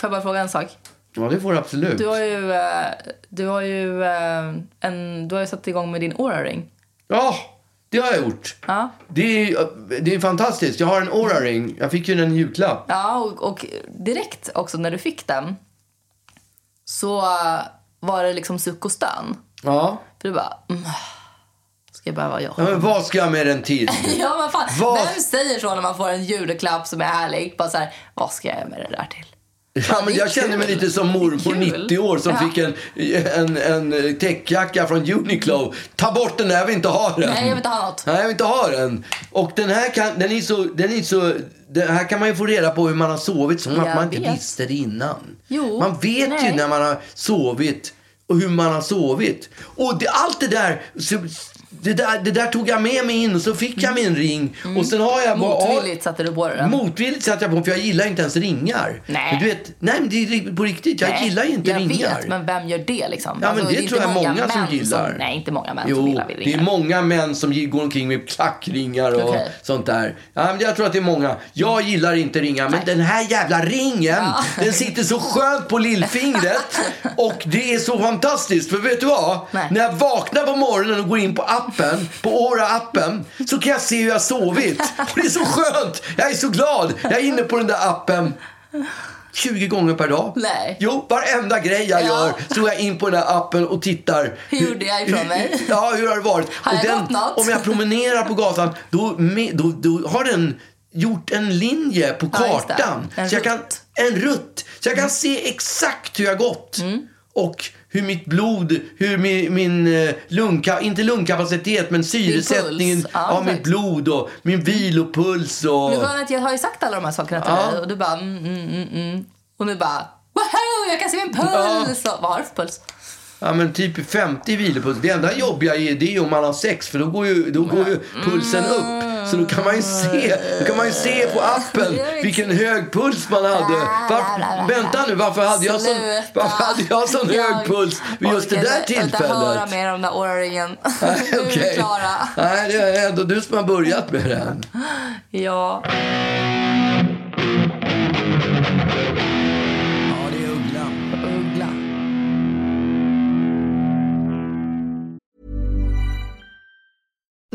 Får jag bara fråga en sak? Ja, det får du absolut. Du har ju, eh, du har ju, eh, en, du har ju satt igång med din Oura-ring. Ja, det har jag gjort. Ja. Det är, det är fantastiskt. Jag har en Oura-ring. Jag fick ju den i julklapp. Ja, och, och direkt också när du fick den så var det liksom suck och stön. Ja. För du bara, mm, ska jag behöva jag? ja men vad ska jag med den till? Ja, men fan, Vad- vem säger så när man får en julklapp som är härlig? Bara så här, vad ska jag med det där till? Ja, men jag känner mig lite som mormor Det är kul. 90 år som Ja. fick en, en, en täckjacka från Uniqlo. Ta bort den där, jag vill inte ha den. Nej, jag vill inte ha något. Nej, jag vill inte ha den. Och den här kan, den är så, den är så, den här kan man ju få reda på hur man har sovit som att man inte vet. visste det innan. Jo, man vet ju nej. när man har sovit och hur man har sovit. Och det, allt det där, det där, det där tog jag med mig in och så fick jag min ring. Och sen har jag bara... Mm. Motvilligt satte du på den. Motvilligt satte jag på för jag gillar inte ens ringar. Nej. Men du vet, nej men det är på riktigt, jag Nej, gillar inte jag ringar. vet, men vem gör det liksom? Ja, men det är inte tror jag många som män gillar. nej, inte många män som Jo, gillar vid det ringar. är många män som går omkring med klackringar och Okej. sånt där. Ja, men jag tror att det är många. Jag gillar inte ringar, men Nej. den här jävla ringen, Ja. den sitter så skönt på lillfingret. och det är så fantastiskt, för vet du vad? Nej. När jag vaknar på morgonen och går in på appen, på Aura-appen, så kan jag se hur jag sovit. Och det är så skönt! Jag är så glad! Jag är inne på den där appen 20 gånger per dag. Nej. Jo, varenda grej jag Ja. gör så går jag in på den här appen och tittar. Hur gjorde jag ifrån mig? Ja, hur har det varit? Har och jag gått något? Om jag promenerar på gatan, då, då, då har den gjort en linje på Ja, kartan. En så jag kan, rutt. Mm. en rutt. Så jag kan se exakt hur jag gått. Och hur mitt blod, hur min, min eh, lungka, inte lungkapacitet, men syresättningen. Ja, av mitt blod och min vilopuls och... Men att jag har ju sagt alla de här sakerna till Ja. dig och du bara mm, mm, mm, mm. Och nu bara Woho, jag kan se min puls! Och, vad har du för puls? Ja men typ 50 vilopuls. Det enda jobbiga är det om man har sex för då går ju, då går ju pulsen upp. Så då kan man ju se, då kan man se på appen vilken hög puls man hade. Var, vänta nu, varför hade jag sån, varför hade jag sån Jag hög puls vid just det där orkar inte höra tillfället? mer om den. Nej, Nu är klara. Nej, det är ändå du som har börjat med den. Ja,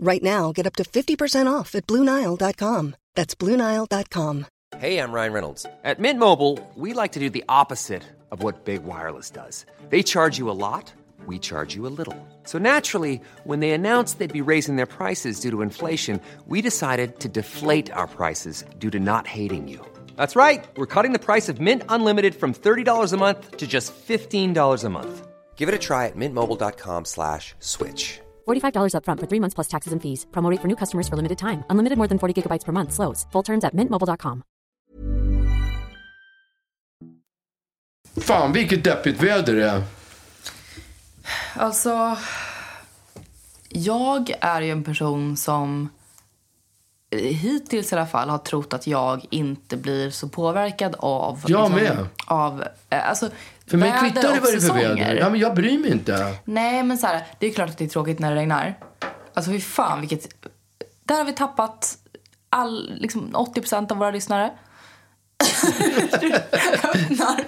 Right now, get up to 50% off at BlueNile.com. That's BlueNile.com. Hey, I'm Ryan Reynolds. At Mint Mobile, we like to do the opposite of what Big Wireless does. They charge you a lot, we charge you a little. So naturally, when they announced they'd be raising their prices due to inflation, we decided to deflate our prices due to not hating you. That's right. We're cutting the price of Mint Unlimited from $30 a month to just $15 a month. Give it a try at mintmobile.com slash switch. $45 upfront for three months plus taxes and fees. Promo rate for new customers for limited time. Unlimited more than 40 gigabytes per month. Slows. Full terms at mintmobile.com. Fan vilket deppigt väder det är. Alltså, jag är ju en person som eh, hittills i alla fall har trott att jag inte blir så påverkad av... Jag med. Av, eh, alltså, För mig kvittar det vad det är för väder. Ja, men jag bryr mig inte. Nej, men så här, det är klart att det är tråkigt när det regnar. Alltså fy fan vilket... Där har vi tappat all, liksom 80% av våra lyssnare. Öppnar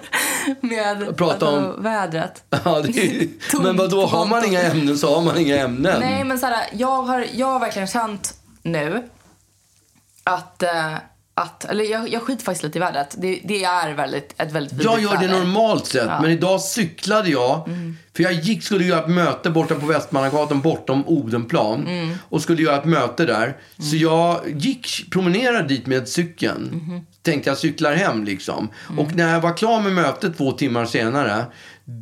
med Prata om- alltså, vädret. Ja, är, men vad då har man inga ämnen så har man inga ämnen. Nej, men så här, jag, har, jag har verkligen känt nu att... Eh, att eller jag, jag skiter faktiskt lite i vädret. Det, det är väldigt, ett väldigt vidrigt Jag gör det väder. normalt sett, Ja. Mm. men idag cyklade jag. För jag gick, skulle göra ett möte borta på Västmannagatan bortom Odenplan. Mm. Och skulle göra ett möte där. Så jag gick, promenerade dit med cykeln. Mm-hmm. Tänkte jag cyklar hem liksom. Mm. Och när jag var klar med mötet två timmar senare.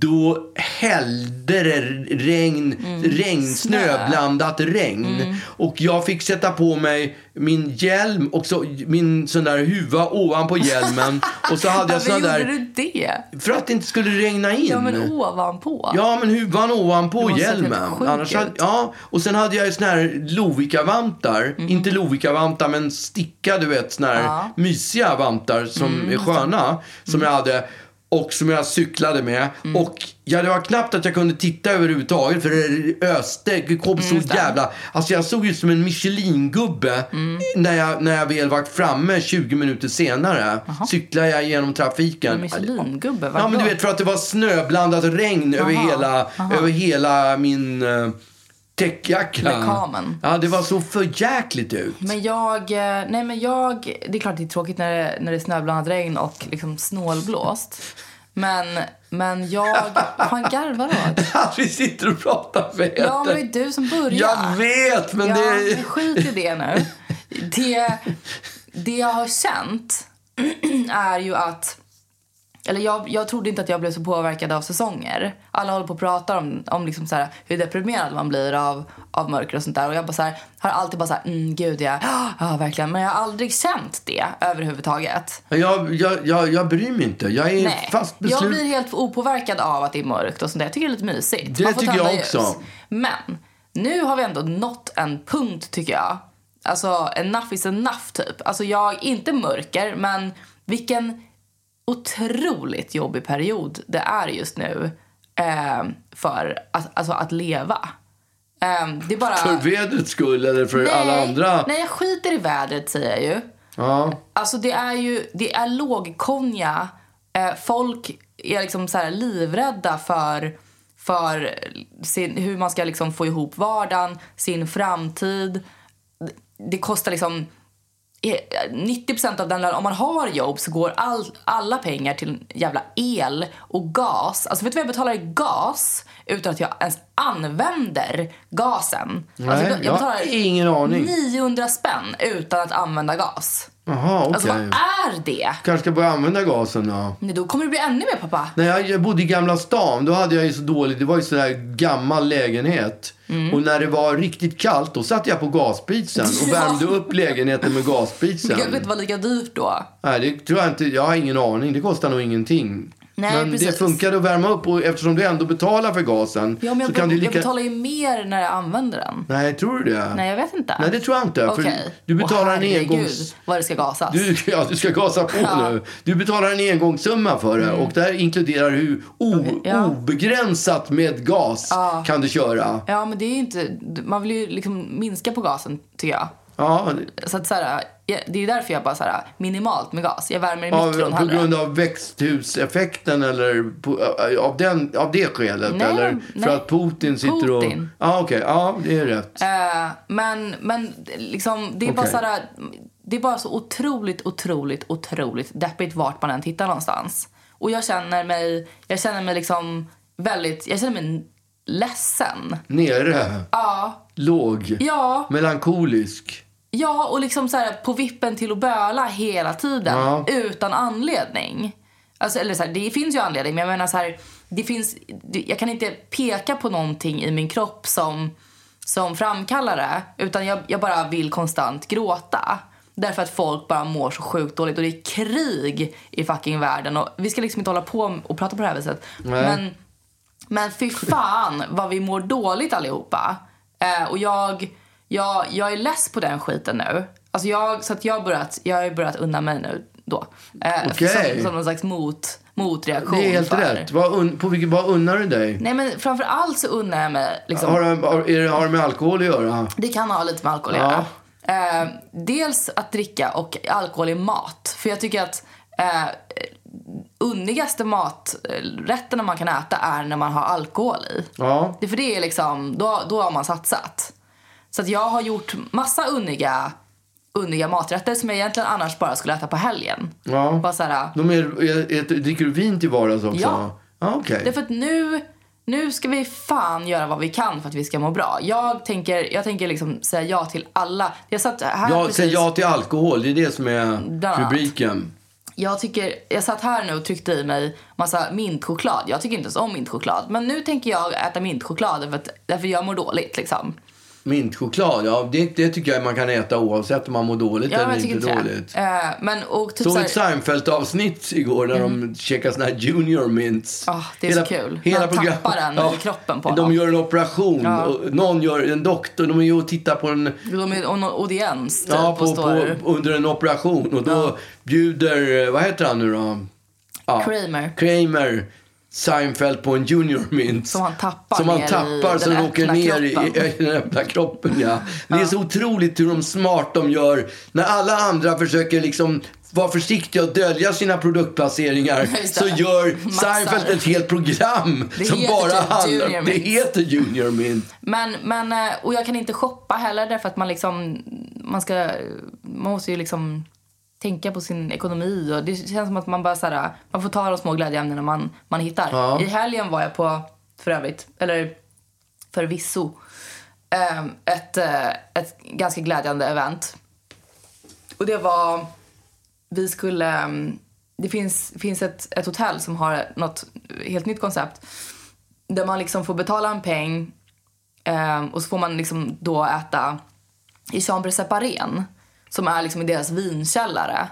Då hällde det regn, regn snö. Snö. blandat regn. Och jag fick sätta på mig min hjälm och så, min sån där huva ovanpå hjälmen. och så hade jag sån gjorde där... du det? För att det inte skulle regna in. Ja, men ovanpå. Ja, men huvan ovanpå hjälmen. Annars hade, ja, och sen hade jag ju såna här Lovikka-vantar. Mhm. Inte Lovikka-vantar, men sticka, du vet, såna här mysiga vantar som Mm, är sköna. Som jag hade och som jag cyklade med. Mm. Och ja, det var knappt att jag kunde titta överhuvudtaget för det öste. Det kom Mm, så jävla... Alltså jag såg ut som en Michelin-gubbe Mm. när, jag, när jag väl var framme 20 minuter senare. Cyklade jag genom trafiken. En Michelin-gubbe? Ja, men du vet för att det var snöblandat regn över hela, över hela min uh, täckjacka. Lekamen. Ja, det var så för jäkligt ut. Men jag, eh, nej men jag, det är klart det är tråkigt när det, när det är snöblandat regn och liksom snålblåst. Men, men jag, vad fan garvar du vi sitter och pratar med Ja, men det är du som börjar. Jag vet, men ja, det... men skit i det nu. Det, det jag har känt är ju att... Eller jag, jag trodde inte att jag blev så påverkad av säsonger. Alla håller på och pratar om, om liksom så här, hur deprimerad man blir av, av mörker och sånt där. Och jag bara så här, har alltid bara så här, mm, gud ja, ja, verkligen. Men jag har aldrig känt det överhuvudtaget. Jag, jag, jag, jag bryr mig inte. Jag är Nej, fast jag beslut... blir helt opåverkad av att det är mörkt och sånt där. Jag tycker det är lite mysigt. Det tycker jag också. Men nu har vi ändå nått en punkt tycker jag. Alltså enough is enough typ. Alltså jag, inte mörker, men vilken otroligt jobbig period det är just nu eh, för att, alltså att leva. Eh, det bara... För vädrets skull eller för alla andra. Nej, jag skiter i vädret säger jag ju. Ja. Alltså det är ju, det är lågkonja. Eh, folk är liksom så här livrädda för, för sin, hur man ska liksom få ihop vardagen, sin framtid. Det kostar liksom 90% av den lönen, om man har jobb så går all, alla pengar till jävla el och gas. Alltså vet du vad jag betalar i gas utan att jag ens använder gasen? Nej, alltså, jag har ingen aning. 900 spänn utan att använda gas. Jaha, okej. Alltså vad är det? Kanske ska börja använda gasen då. Nej, då kommer det bli ännu mer pappa. När jag, jag bodde i Gamla stan, då hade jag ju så dåligt, det var ju sådär gammal lägenhet. Mm. Och när det var riktigt kallt, då satte jag på gasspisen och Ja. värmde upp lägenheten med Det gasspisen. kanske inte var lika dyrt då. Nej, det tror jag inte, jag har ingen aning, det kostar nog ingenting. Nej, men det precis. funkade att värma upp och eftersom du ändå betalar för gasen Ja, men så jag, kan du jag lika... betalar ju mer när jag använder den. Nej, tror du det? Nej, jag vet inte. Nej, det tror jag inte. För Okej. du betalar Åh, en engångs... vad det ska gasas. Du, ja, du ska gasa på Ja. nu. Du betalar en engångssumma för det och där inkluderar hur o, Okej, ja. obegränsat med gas kan du köra. Ja, men det är ju inte... Man vill ju liksom minska på gasen, tycker jag. Ja, Så att så här, det är där jag bara så här, minimalt med gas. Jag värmer i mikron på hellre. grund av växthuseffekten eller på, av, den, av det skälet? Nej, eller för nej. att Putin sitter och... Putin. Ja, okej. Ja, det är rätt. Eh, men, men liksom, det är bara Okej. så här, Det är bara så otroligt, otroligt, otroligt deppigt vart man än tittar någonstans. Och jag känner mig, jag känner mig liksom väldigt, jag känner mig ledsen. Nere. Ja, Låg. ja, Melankolisk. Ja och liksom så här på vippen till att böla hela tiden Ja. utan anledning. Alltså, eller så här, det finns ju anledning, men jag menar så här, det finns, jag kan inte peka på någonting i min kropp som, som framkallar det, utan jag, jag bara vill konstant gråta. Därför att folk bara mår så sjukt dåligt och det är krig i fucking världen. Och vi ska liksom inte hålla på och prata på det här viset. Nej. Men, men fy fan vad vi mår dåligt allihopa. Eh, och jag, jag, jag är less på den skiten nu. Alltså jag, så att jag börjat, jag har börjat unna mig nu då. Eh, Okej. som, som någon slags mot, motreaktion. Det är helt för. rätt. Vad, un, på vilket, vad unnar du dig? Nej men framför allt så unnar jag mig liksom, Har, det- har, är det, med alkohol att göra? Det kan ha lite med alkohol att Ja. göra. Eh, dels att dricka och alkohol i mat. För jag tycker att eh, unnigaste maträtterna man kan äta är när man har alkohol i. Ja. Det, för det är liksom, då, då har man satsat. Så att jag har gjort massa unniga, unniga maträtter som jag egentligen annars bara skulle äta på helgen. Ja. Bara så här, De är, är, är, dricker du vin till vardags också? Ja. ja okej. Därför att nu, nu ska vi fan göra vad vi kan för att vi ska må bra. Jag tänker, jag tänker liksom säga ja till alla. Jag satt här Ja, precis. säg ja till alkohol. Det är det som är rubriken. Jag tycker, jag satt här nu och tryckte i mig massa mintchoklad. Jag tycker inte ens om mintchoklad. Men nu tänker jag äta mintchoklad för att, därför jag mår dåligt liksom. Mintchoklad, ja det, det tycker jag man kan äta oavsett om man mår dåligt Ja, eller inte dåligt. Eh, men och typ Såg så här, ett Seinfeld-avsnitt igår när de käkade såna här junior mints. Ah, det är så kul. Hela Man program- tappar den i kroppen på De honom. gör en operation. Ja. Och någon gör, en doktor, de är ju och tittar på en de är någon audiens typ, Ja, på, på, under en operation. Och då bjuder, eh, vad heter han nu då? Ja, Kramer. Kramer Seinfeld på en junior mint. Som han tappar Som han tappar så den åker ner i, i den öppna kroppen. Ja. Det är så otroligt hur de smart de gör. När alla andra försöker liksom vara försiktiga och dölja sina produktplaceringar så gör. Seinfeld ett helt program Det som bara typ handlar Det heter Junior Mint. Men, men, eh, och jag kan inte shoppa heller därför att man liksom, man ska, man måste ju liksom tänka på sin ekonomi och det känns som att man bara så här, man får ta de små glädjeämnena man, man hittar. Ja. I helgen var jag på, för övrigt, eller förvisso, eh, ett, eh, ett ganska glädjande event. Och det var, vi skulle, mm, det finns, finns ett, ett hotell som har något helt nytt koncept. Där man liksom får betala en peng eh, och så får man liksom då äta i Chambre Separén som är liksom i deras vinkällare.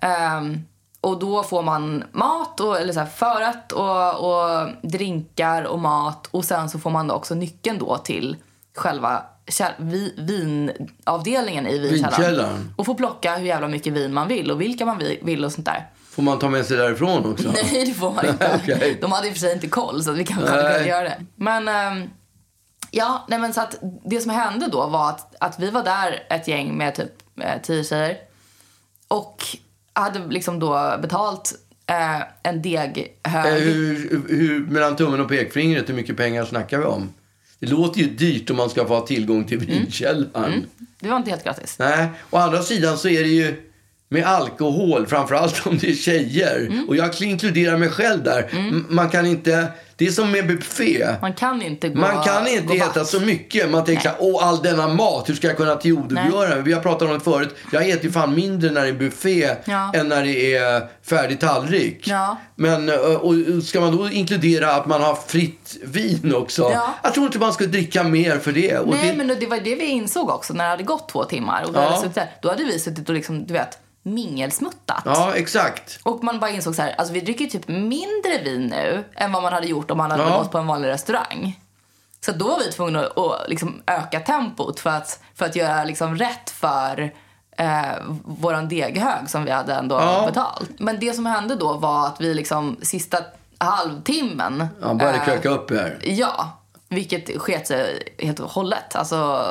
Ehm, och då får man mat, och, eller så här förrätt och, och drinkar och mat. Och sen så får man då också nyckeln då till själva vi, vinavdelningen i vinkällaren. Vinkällaren. Och får plocka hur jävla mycket vin man vill och vilka man vill, och sånt där. Får man ta med sig därifrån också? Nej, det får man inte. Okej. De hade i och för sig inte koll så vi kanske hade kunnat göra det. Men, ehm, ja, nej men så att det som hände då var att, att vi var där ett gäng med typ eh, tio tjejer. Och hade liksom då betalt eh, en deghög. Eh, Hur, hur, mellan tummen och pekfingret, hur mycket pengar snackar vi om? Det låter ju dyrt om man ska få ha tillgång till vinkällaren. Det var inte helt gratis. Nej, å andra sidan så är det ju med alkohol, framförallt om det är tjejer. Mm. Och jag inkluderar mig själv där. M- Man kan inte, det är som med buffé. Man kan inte gå Man kan gå inte äta back. så mycket. Man tänker så här, åh all denna mat, hur ska jag kunna tillgodogöra mig? Vi har pratat om det förut. Jag äter ju fan mindre när det är buffé Ja. än när det är färdig tallrik. Ja. Men eh, och ska man då inkludera att man har fritt vin också? Ja. Jag tror inte man ska dricka mer för det. Och Nej, det men det var det vi insåg också när det hade gått två timmar. Och vi Ja. hade suttit. Då hade vi suttit och liksom, du vet, mingelsmuttat. Ja, exakt. Och man bara insåg så här, alltså vi dricker typ mindre vin nu än vad man hade gjort om man hade Ja. gått på en vanlig restaurang. Så då var vi tvungna att, att liksom öka tempot för att, för att göra liksom rätt för eh, våran deghög som vi hade ändå Ja. betalt. Men det som hände då var att vi liksom sista halvtimmen... Han började eh, kröka upp här. Ja, vilket sket sig helt och hållet. Alltså,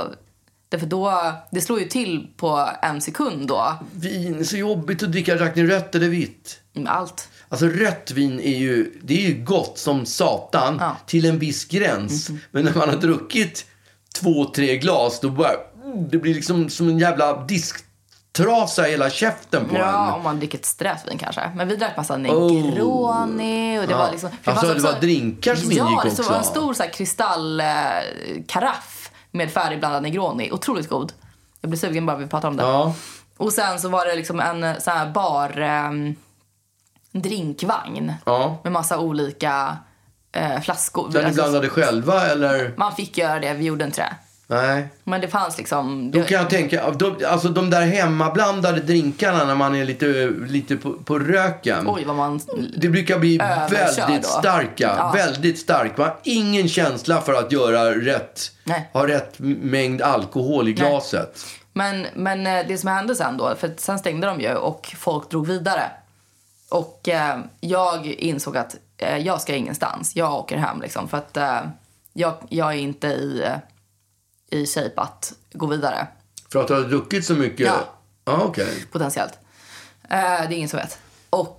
därför då, det slår ju till på en sekund då. Vin är så jobbigt att dricka. Drack ni rött eller vitt? med Allt. Alltså rött vin är ju, det är ju gott som satan Ja. till en viss gräns. Men när man har druckit två, tre glas då bara, det blir liksom som en jävla disktrasa i hela käften på Ja, en. om man dricker ett strävvin kanske. Men vi drack massa Negroni och det Ja. var liksom... Alltså, fanns det var drinkar som ja, ingick det också. var en stor så här, kristallkaraff med färdigblandad Negroni. Otroligt god. Jag blir sugen bara vi pratar om det. Ja. Och sen så var det liksom en så här bar... ehm, drinkvagn Ja. med massa olika eh, flaskor. Där ni Alltså, blandade själva eller? man fick göra det, vi gjorde inte det. Nej. Men det fanns liksom... Då kan jag tänka, de, alltså de där hemmablandade drinkarna när man är lite, lite på, på röken. oj, vad man... Det brukar bli väldigt då. starka. Ja. Väldigt stark. Man har ingen känsla för att göra rätt, Nej. ha rätt mängd alkohol i glaset. Men, men eh, det som hände sen då, för sen stängde de ju och folk drog vidare. Och eh, jag insåg att eh, jag ska ingenstans. Jag åker hem liksom för att eh, jag, jag är inte i, eh, i shape att gå vidare För att du har druckit så mycket? Ja. Ja, okej. potentiellt. Eh, det är ingen som vet. Och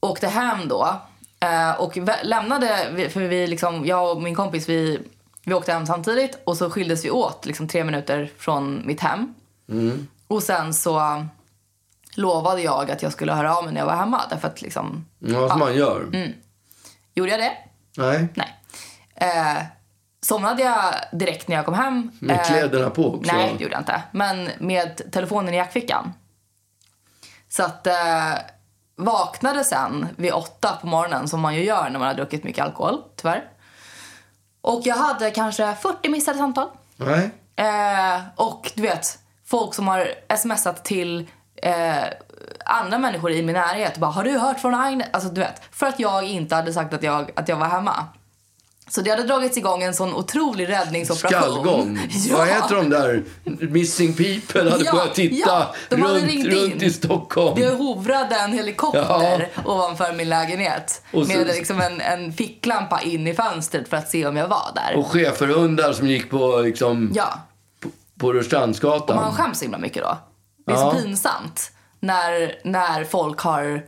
åkte hem då eh, och lämnade, för vi liksom, jag och min kompis vi, vi åkte hem samtidigt och så skildes vi åt liksom tre minuter från mitt hem. Och sen så lovade jag att jag skulle höra av mig när jag var hemma därför att liksom, Ja, som man gör. Mm. gjorde jag det? Nej. Nej. Eh, somnade jag direkt när jag kom hem. Med Eh, kläderna på också? Nej, det gjorde jag inte. Men med telefonen i jackfickan. Så att eh, vaknade sen vid åtta på morgonen som man ju gör när man har druckit mycket alkohol, tyvärr. Och jag hade kanske 40 missade samtal. Nej. Eh, och du vet, folk som har smsat till eh, andra människor i min närhet. Bara, har du hört från Agnes? Alltså du vet, för att jag inte hade sagt att jag, att jag var hemma. Så det hade dragits igång en sån otrolig räddningsoperation. Skallgång. Ja. Vad heter de där? Missing people hade Ja, börjat titta ja, de hade runt, runt i Stockholm. Det hovrade en helikopter ovanför min lägenhet. Och så- med liksom en, en ficklampa in i fönstret för att se om jag var där. Och schäferhundar som gick på, liksom, ja, på Rörstrandsgatan. och man skäms så himla mycket då. Det är Ja. så pinsamt när, när folk har...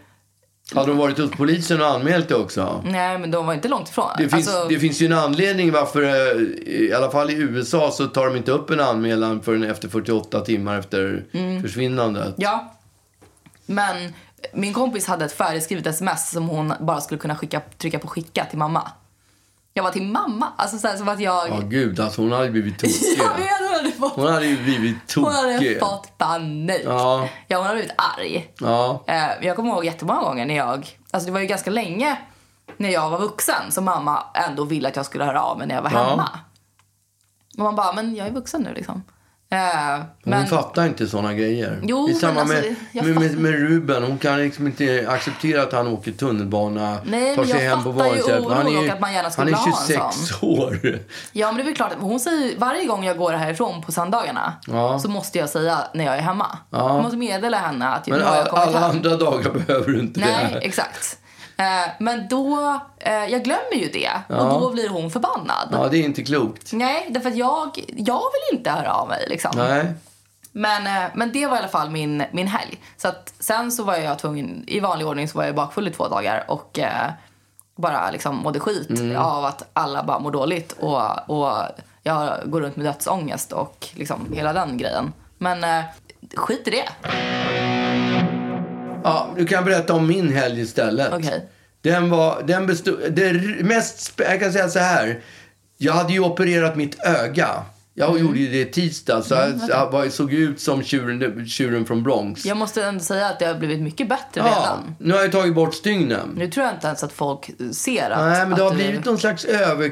Hade de varit hos polisen och anmält det också? Nej, men de var inte långt ifrån. Det finns, Alltså, det finns ju en anledning varför, eh, i alla fall i USA, så tar de inte upp en anmälan förrän efter 48 timmar efter Mm. försvinnandet. Ja. Men min kompis hade ett färdigskrivet sms som hon bara skulle kunna skicka, trycka på skicka till mamma. Jag var till mamma. Alltså så här, som att jag... Ja, gud, alltså hon hade blivit tokig. jag vet, hon hade fått, Hon hade ju blivit hon hade tokig. fått panik. Ja. ja, hon hade blivit arg. Ja. Eh, jag kommer ihåg jättemånga gånger när jag... Alltså det var ju ganska länge när jag var vuxen som mamma ändå ville att jag skulle höra av mig när jag var Ja. hemma. Och man bara, men jag är vuxen nu liksom. Eh, Hon men, fattar inte såna grejer. Jo, men samma alltså, med, med, med, med Ruben. Hon kan liksom inte acceptera att han åker tunnelbana, Nej, tar men sig jag hem på sätt. Han är, ju- och att man gärna han är ha en 26 år. Ja, men det är klart. Hon säger varje gång jag går härifrån på söndagarna Ja. så måste jag säga när jag är hemma. Ja. Jag måste meddela henne att Men nu har jag kommit alla hem. andra dagar behöver du inte Nej, det. exakt. Eh, men då, eh, jag glömmer ju det Ja. och då blir hon förbannad. Ja, det är inte klokt. Nej, därför att jag, jag vill inte höra av mig liksom. Nej. Men, eh, men det var i alla fall min, min helg. Så att sen så var jag tvungen, i vanlig ordning så var jag bakfull i två dagar och eh, bara liksom mådde skit Mm. av att alla bara mår dåligt och, och jag går runt med dödsångest och liksom hela den grejen. Men eh, skit i det. Ja, du kan berätta om min helg istället. Okej. Den var, den bestod, det mest, jag kan säga så här. Jag hade ju opererat mitt öga. Jag Mm. gjorde ju det tisdag, så jag, jag såg ut som tjuren, tjuren från Bronx. Jag måste ändå säga att det har blivit mycket bättre Ja, redan. nu har jag tagit bort stygnen. Nu tror jag inte ens att folk ser att... Nej, men det har du- blivit någon slags över,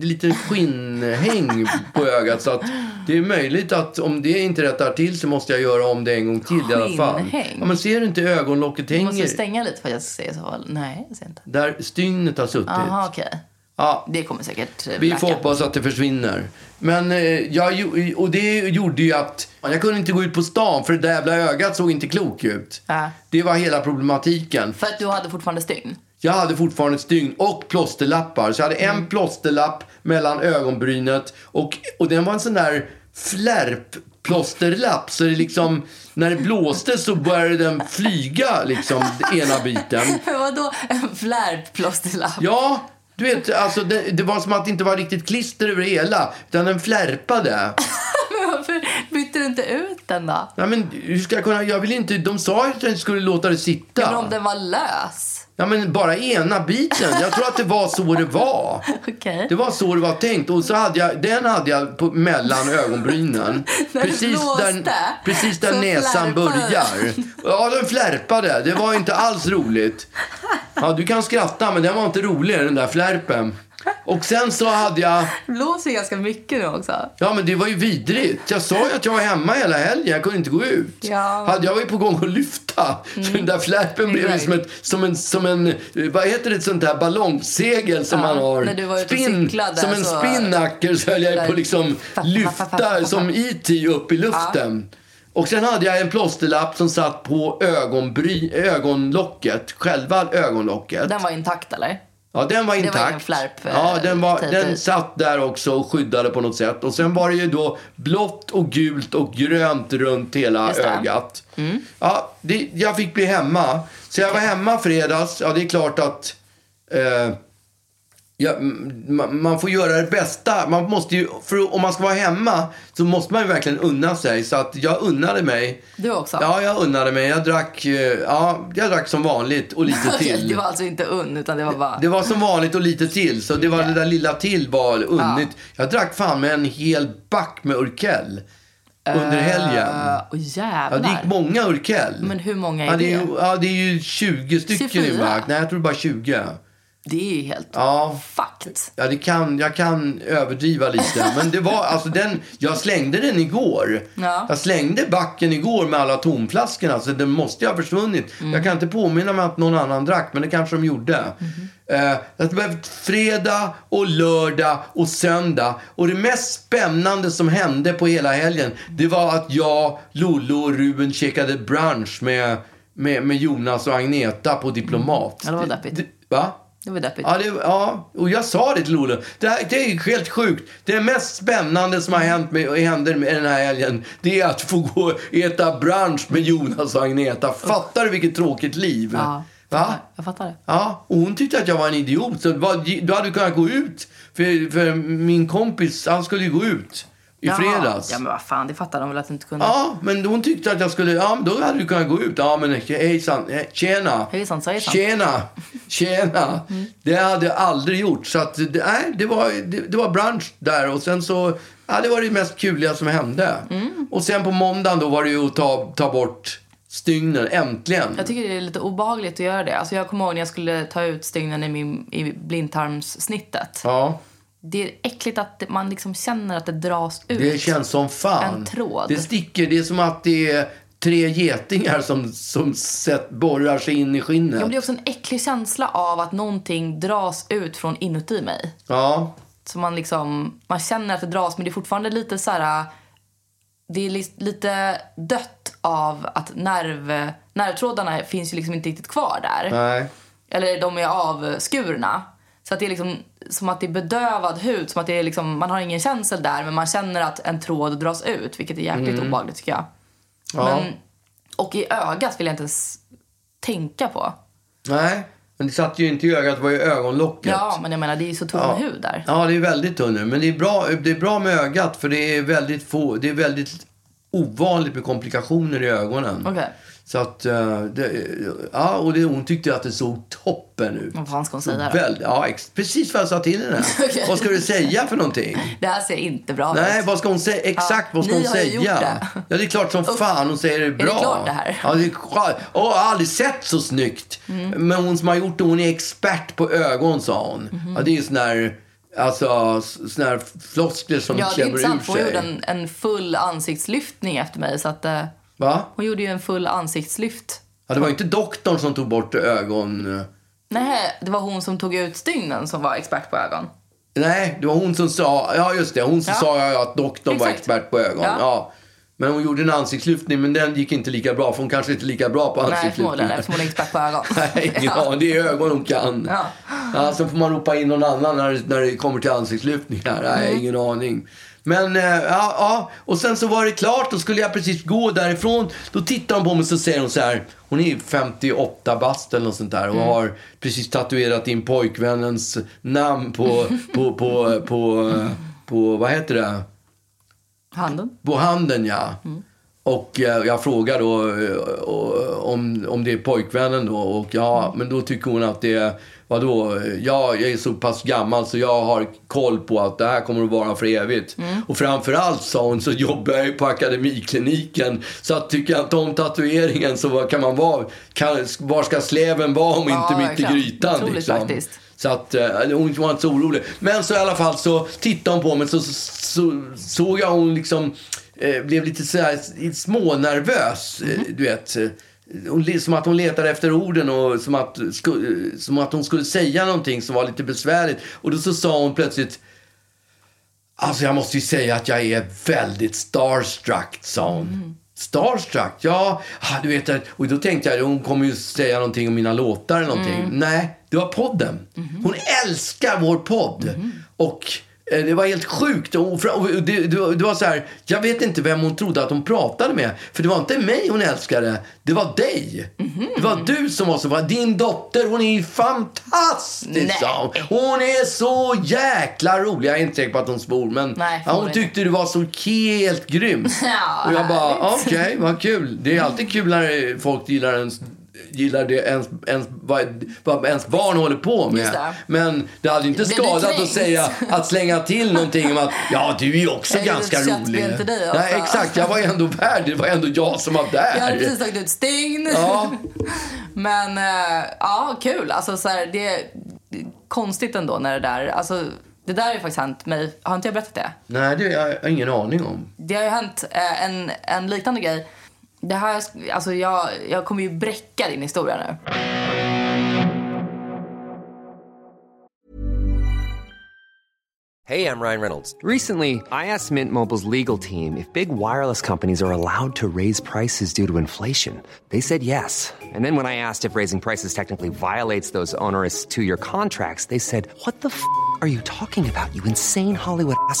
lite skinnhäng på ögat. Så att det är möjligt att om det inte rättar till så måste jag göra om det en gång till i alla fall. Skinnhäng? Ja, men ser du inte ögonlocket Du måste hänger? stänga lite för att jag ska se så. Nej, jag ser inte. Där stygnet har suttit. Jaha, okej. Ja, Det kommer säkert eh, vi läka. får hoppas att det försvinner. Men eh, jag, och det gjorde ju att jag kunde inte gå ut på stan för det där jävla ögat såg inte klok ut. Ja. Det var hela problematiken. För att du hade fortfarande stygn? Jag hade fortfarande stygn och plåsterlappar. Så jag hade Mm. en plåsterlapp mellan ögonbrynet och, och den var en sån där flärpplåsterlapp. Så det liksom, när det blåste så började den flyga liksom, ena biten. Vadå en flärpplåsterlapp? Ja, du vet, alltså det, det var som att det inte var riktigt klister över hela. Utan den flärpade. Men varför bytte du inte ut den då? Nej, men hur ska jag kunna, jag vill inte, de sa ju att jag skulle låta det sitta. Men om den var lös? Ja, men bara ena biten. Jag tror att det var så det var. Okej. Det var så det var tänkt. Och så hade jag, den hade jag på, mellan ögonbrynen. Precis där, precis där näsan flärpade börjar. Ja, den flärpade. Det var inte alls roligt. Ja, du kan skratta, men den var inte rolig, den där flärpen. Och sen så hade jag... Blåser ganska mycket nu också. Ja, men det var ju vidrigt. Jag sa ju att jag var hemma hela helgen. Jag kunde inte gå ut. Ja. Mm. Hade jag var ju på gång att lyfta. Så den där flärpen blev ju som, ett, som, en, som en, vad heter det, sånt där ballongsegel som Ja, man har. när du var ute och cyklade som en så- spinnaker så höll jag på liksom lyfta som E.T. upp i luften. Och sen hade jag en plåsterlapp som satt på ögonbry, ögonlocket, själva ögonlocket. Den var intakt eller? Ja, den var var intakt. ingen flärp, eh, ja, den, var, typ den satt där också och skyddade på något sätt. Och sen var det ju då blått och gult och grönt runt hela det. Mm. ögat. Ja, det, jag fick bli hemma. Så jag var hemma fredags. Ja, det är klart att eh, ja, man, får göra det bästa. Man måste ju, för om man ska vara hemma så måste man ju verkligen unna sig. Så att jag unnade mig. Du också? Ja, jag unnade mig. Jag drack, eh, ja, jag drack som vanligt och lite till. det var alltså inte unn utan det var bara... Det var som vanligt och lite till. Så det var det där lilla till var unnigt. Jag drack fan med en hel back med Urkel. under helgen. Uh, och Ja, jävlar. det gick många Urkel. Men hur många är ja, det? Är det? ja, det är ju 20 stycken 24? i mark. Nej, jag tror bara 20. Det är ju helt Ja. fucked. Ja, det kan, jag kan överdriva lite. Men det var, alltså den, jag slängde den igår. Ja. Jag slängde backen igår med alla tomflaskorna. Så den måste ha försvunnit. Mm. Jag kan inte påminna mig att någon annan drack, men det kanske de gjorde. Mhm. Eh, fredag och lördag och söndag. Och det mest spännande som hände på hela helgen, det var att jag, Lollo och Ruben käkade brunch med, med, med Jonas och Agneta på Diplomat. Ja, det var deppigt. Det- Va? Det var deppigt. Ja, det, ja, och jag sa det till Lolo. Det, här, det är helt sjukt. Det mest spännande som har hänt med, händer med den här helgen, det är att få gå och äta brunch med Jonas och Agneta. Fattar du vilket tråkigt liv? Ja, Va? jag fattar det. Ja, och hon tyckte att jag var en idiot. Så du hade kunnat gå ut. För, för min kompis, han skulle ju gå ut i Jaha. fredags. Ja, men vad fan, det fattar de väl att du inte kunde. Ja, men hon tyckte att jag skulle... Ja, men då hade du kunnat gå ut. Ja, men hejsan. Tjena. Hejsan, svejsan. Tjena. Tjena. Det hade jag aldrig gjort. Så att, det, nej, det, var, det, det var brunch där. Och sen så... Ja, det var det mest kuliga som hände. Mm. Och sen på måndagen då var det ju att ta, ta bort stygnen. Äntligen. Jag tycker det är lite obehagligt att göra det. Alltså jag kommer ihåg när jag skulle ta ut stygnen i, min, i blindtarmssnittet. Ja, Det är äckligt att man liksom känner att det dras ut. det känns som fan. En tråd. Det sticker. Det är som att det är tre getingar som, som sett, borrar sig in i skinnet. Det blir också en äcklig känsla av att någonting dras ut från inuti mig. Ja. Så man liksom, man känner att det dras men det är fortfarande lite så här. Det är li- lite dött av att nerv, nervtrådarna finns ju liksom inte riktigt kvar där. Nej. Eller de är avskurna. Så att det är liksom som att det är bedövad hud, som att det är liksom, man har ingen känsel där men man känner att en tråd dras ut, vilket är jäkligt obehagligt tycker jag. Mm. Ja. Men, och i ögat vill jag inte ens tänka på. Nej, men det satt ju inte i ögat, det var ju ögonlocket. Ja, men jag menar det är ju så tunn Ja. hud där. Ja, det är väldigt tunn nu. Men det är, bra, det är bra med ögat för det är väldigt få, det är väldigt ovanligt med komplikationer i ögonen. Okej. Så att, eh, det, ja, och det, hon tyckte att det såg toppen ut. Vad fan ska hon säga då? Väl, ja, ex, precis vad jag sa till henne. Okej. Vad ska du säga för någonting? Det här ser inte bra Nej, ut. vad ska hon säga? Exakt vad ska hon säga? det. Ja, det är klart som fan hon säger det bra. det klart det här? Ja, det är. Åh, jag har aldrig sett så snyggt. Mm. Men hon som har gjort det, hon är expert på ögon, sa hon. Mhm. Ja, det är ju sån här, alltså, sån här floskler som Ja, det är klämmer ur intressant. för Hon sig. gjorde en, en full ansiktslyftning efter mig. Så att, eh, Va? hon gjorde ju en full ansiktslyft. Ja, det var ju inte doktorn som tog bort ögon... Nej, det var hon som tog ut stygnen som var expert på ögon. Nej, det var hon som sa, ja just det, hon som Ja. sa ja, att doktorn var Exakt. expert på ögon. Ja. Ja. Men hon gjorde en ansiktslyftning, men den gick inte lika bra, för hon kanske inte är lika bra på Nej, förmodligen ansiktslyftningar. hon är expert på ögon. Nej, ja, det är ögon hon kan. Ja. Ja, så får man ropa in någon annan när, när det kommer till ansiktslyftningar. Nej, Mm. ingen aning. Men, eh, ja, ja, och sen så var det klart. Då skulle jag precis gå därifrån. Då tittar hon på mig och så säger hon så här. Hon är 58 bast eller något sånt där. Och Mm. har precis tatuerat in pojkvännens namn på, på, på, på, eh, på, vad heter det? Handen. På handen, ja. Och eh, jag frågar då eh, om, om det är pojkvännen då. Och ja, men då tycker hon att det är, vadå, ja, jag är så pass gammal så jag har koll på att det här kommer att vara för evigt. Och framförallt sa hon så jobbar jag ju på akademikliniken. Så att tycker jag inte om tatueringen så vad kan man vara, kan, var ska släven vara om Ja, inte mitt i verkligen. grytan Otroligt liksom. faktiskt. Så att eh, hon var inte så orolig. Men så i alla fall så tittade hon på mig så, så, så såg jag hon liksom eh, blev lite så här smånervös. eh, Du vet. Eh, Hon, som att hon letade efter orden och som att, sku, eh, som att hon skulle säga någonting som var lite besvärligt. Och då så sa hon plötsligt Alltså jag måste ju säga att jag är väldigt starstruck, sa hon. Starstruck? Ja, ah, du vet. att- Och då tänkte jag, hon kommer ju säga någonting om mina låtar eller någonting. Nej, det var podden. Hon älskar vår podd. Och eh, det var helt sjukt. Och det, var så här, jag vet inte vem hon trodde att hon pratade med. För det var inte mig hon älskade, det var dig. Det var du som var så bra. Din dotter, hon är fantastisk, Nej. hon. Är så jäkla rolig. Jag är inte säker på att hon svor, men Nej, ja, hon tyckte du var så helt grym. Ja, och jag bara, okej, vad kul. Det är alltid kul när folk gillar ens gillar det ens, ens, vad, vad ens barn håller på med. Det. Men det hade inte skadat att säga, att slänga till någonting om att ja, du är ju också Jag ganska rolig. till dig också. Nej, exakt. Jag var ändå värd. Det var ändå jag som var där. Jag hade precis tagit ut stygn. Ja. Men eh, ja, kul. Alltså, så här, det, det är konstigt ändå när det där... Alltså, det där har ju faktiskt hänt mig. Har inte jag berättat det? Nej, det har jag ingen aning om. Det har ju hänt eh, en, en liknande grej. Det här, alltså jag, jag kommer ju bräcka din historia nu. Hey, I'm Ryan Reynolds. Recently, I asked Mint Mobile's legal team if big wireless companies are allowed to raise prices due to inflation. They said yes. And then when I asked if raising prices technically violates those onerous two year contracts, they said, What the f are you talking about, you insane Hollywood ass?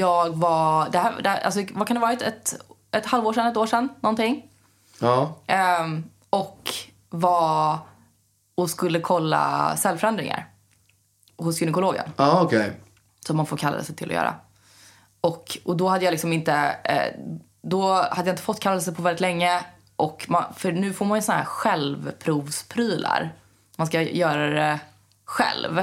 Jag var... Det här, det här, alltså, vad kan det ha varit? Ett, ett halvår sedan, ett år sedan, någonting. Ja. Ehm, och var och skulle kolla cellförändringar hos gynekologen. Ja, okej. som man får kallelse till att göra. Och, och då hade jag liksom inte, eh, då hade jag inte fått kallelse på väldigt länge. Och man, för nu får man ju såna här självprovsprylar. Man ska göra det själv.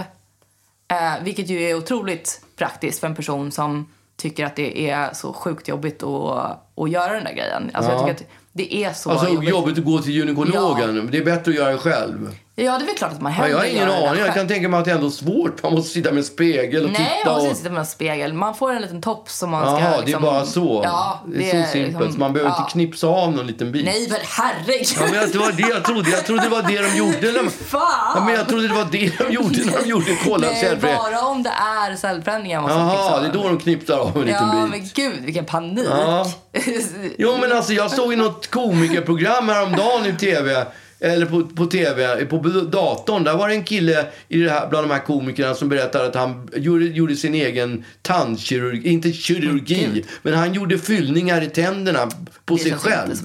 Eh, vilket ju är otroligt praktiskt för en person som tycker att det är så sjukt jobbigt att, att göra den där grejen. Alltså jag Ja. tycker att det är så Alltså jobbigt. jobbigt att gå till gynekologen. Det är bättre att göra det själv. Ja, det är väl klart att man Ja, hellre jag har ingen det aning. Jag kan tänka mig att det är ändå svårt. Man måste sitta med en spegel och Nej, titta. man måste och... sitta med en spegel. Man får en liten topp som man ska... Jaha, det är liksom- bara så. Ja, det är så simpelt. liksom- man behöver ja. inte knipsa av någon liten bit. Nej, men herregud! Ja, men det var det jag trodde. Jag trodde det var det de gjorde. När... Fan! Ja, men jag trodde det var det de gjorde när de gjorde kolla Nej, bara om det är cellförändringar man Jaha, det är då de knipsar av en liten Ja, bit. men gud, vilken panik. Ja. Jo, men alltså jag såg i något komikerprogram häromdagen i tv. Eller på, på tv, på datorn. Där var det en kille i det här, bland de här komikerna som berättade att han gjorde, gjorde sin egen tandkirurgi. Inte kirurgi, Gud. men han gjorde fyllningar i tänderna på Det sig själv.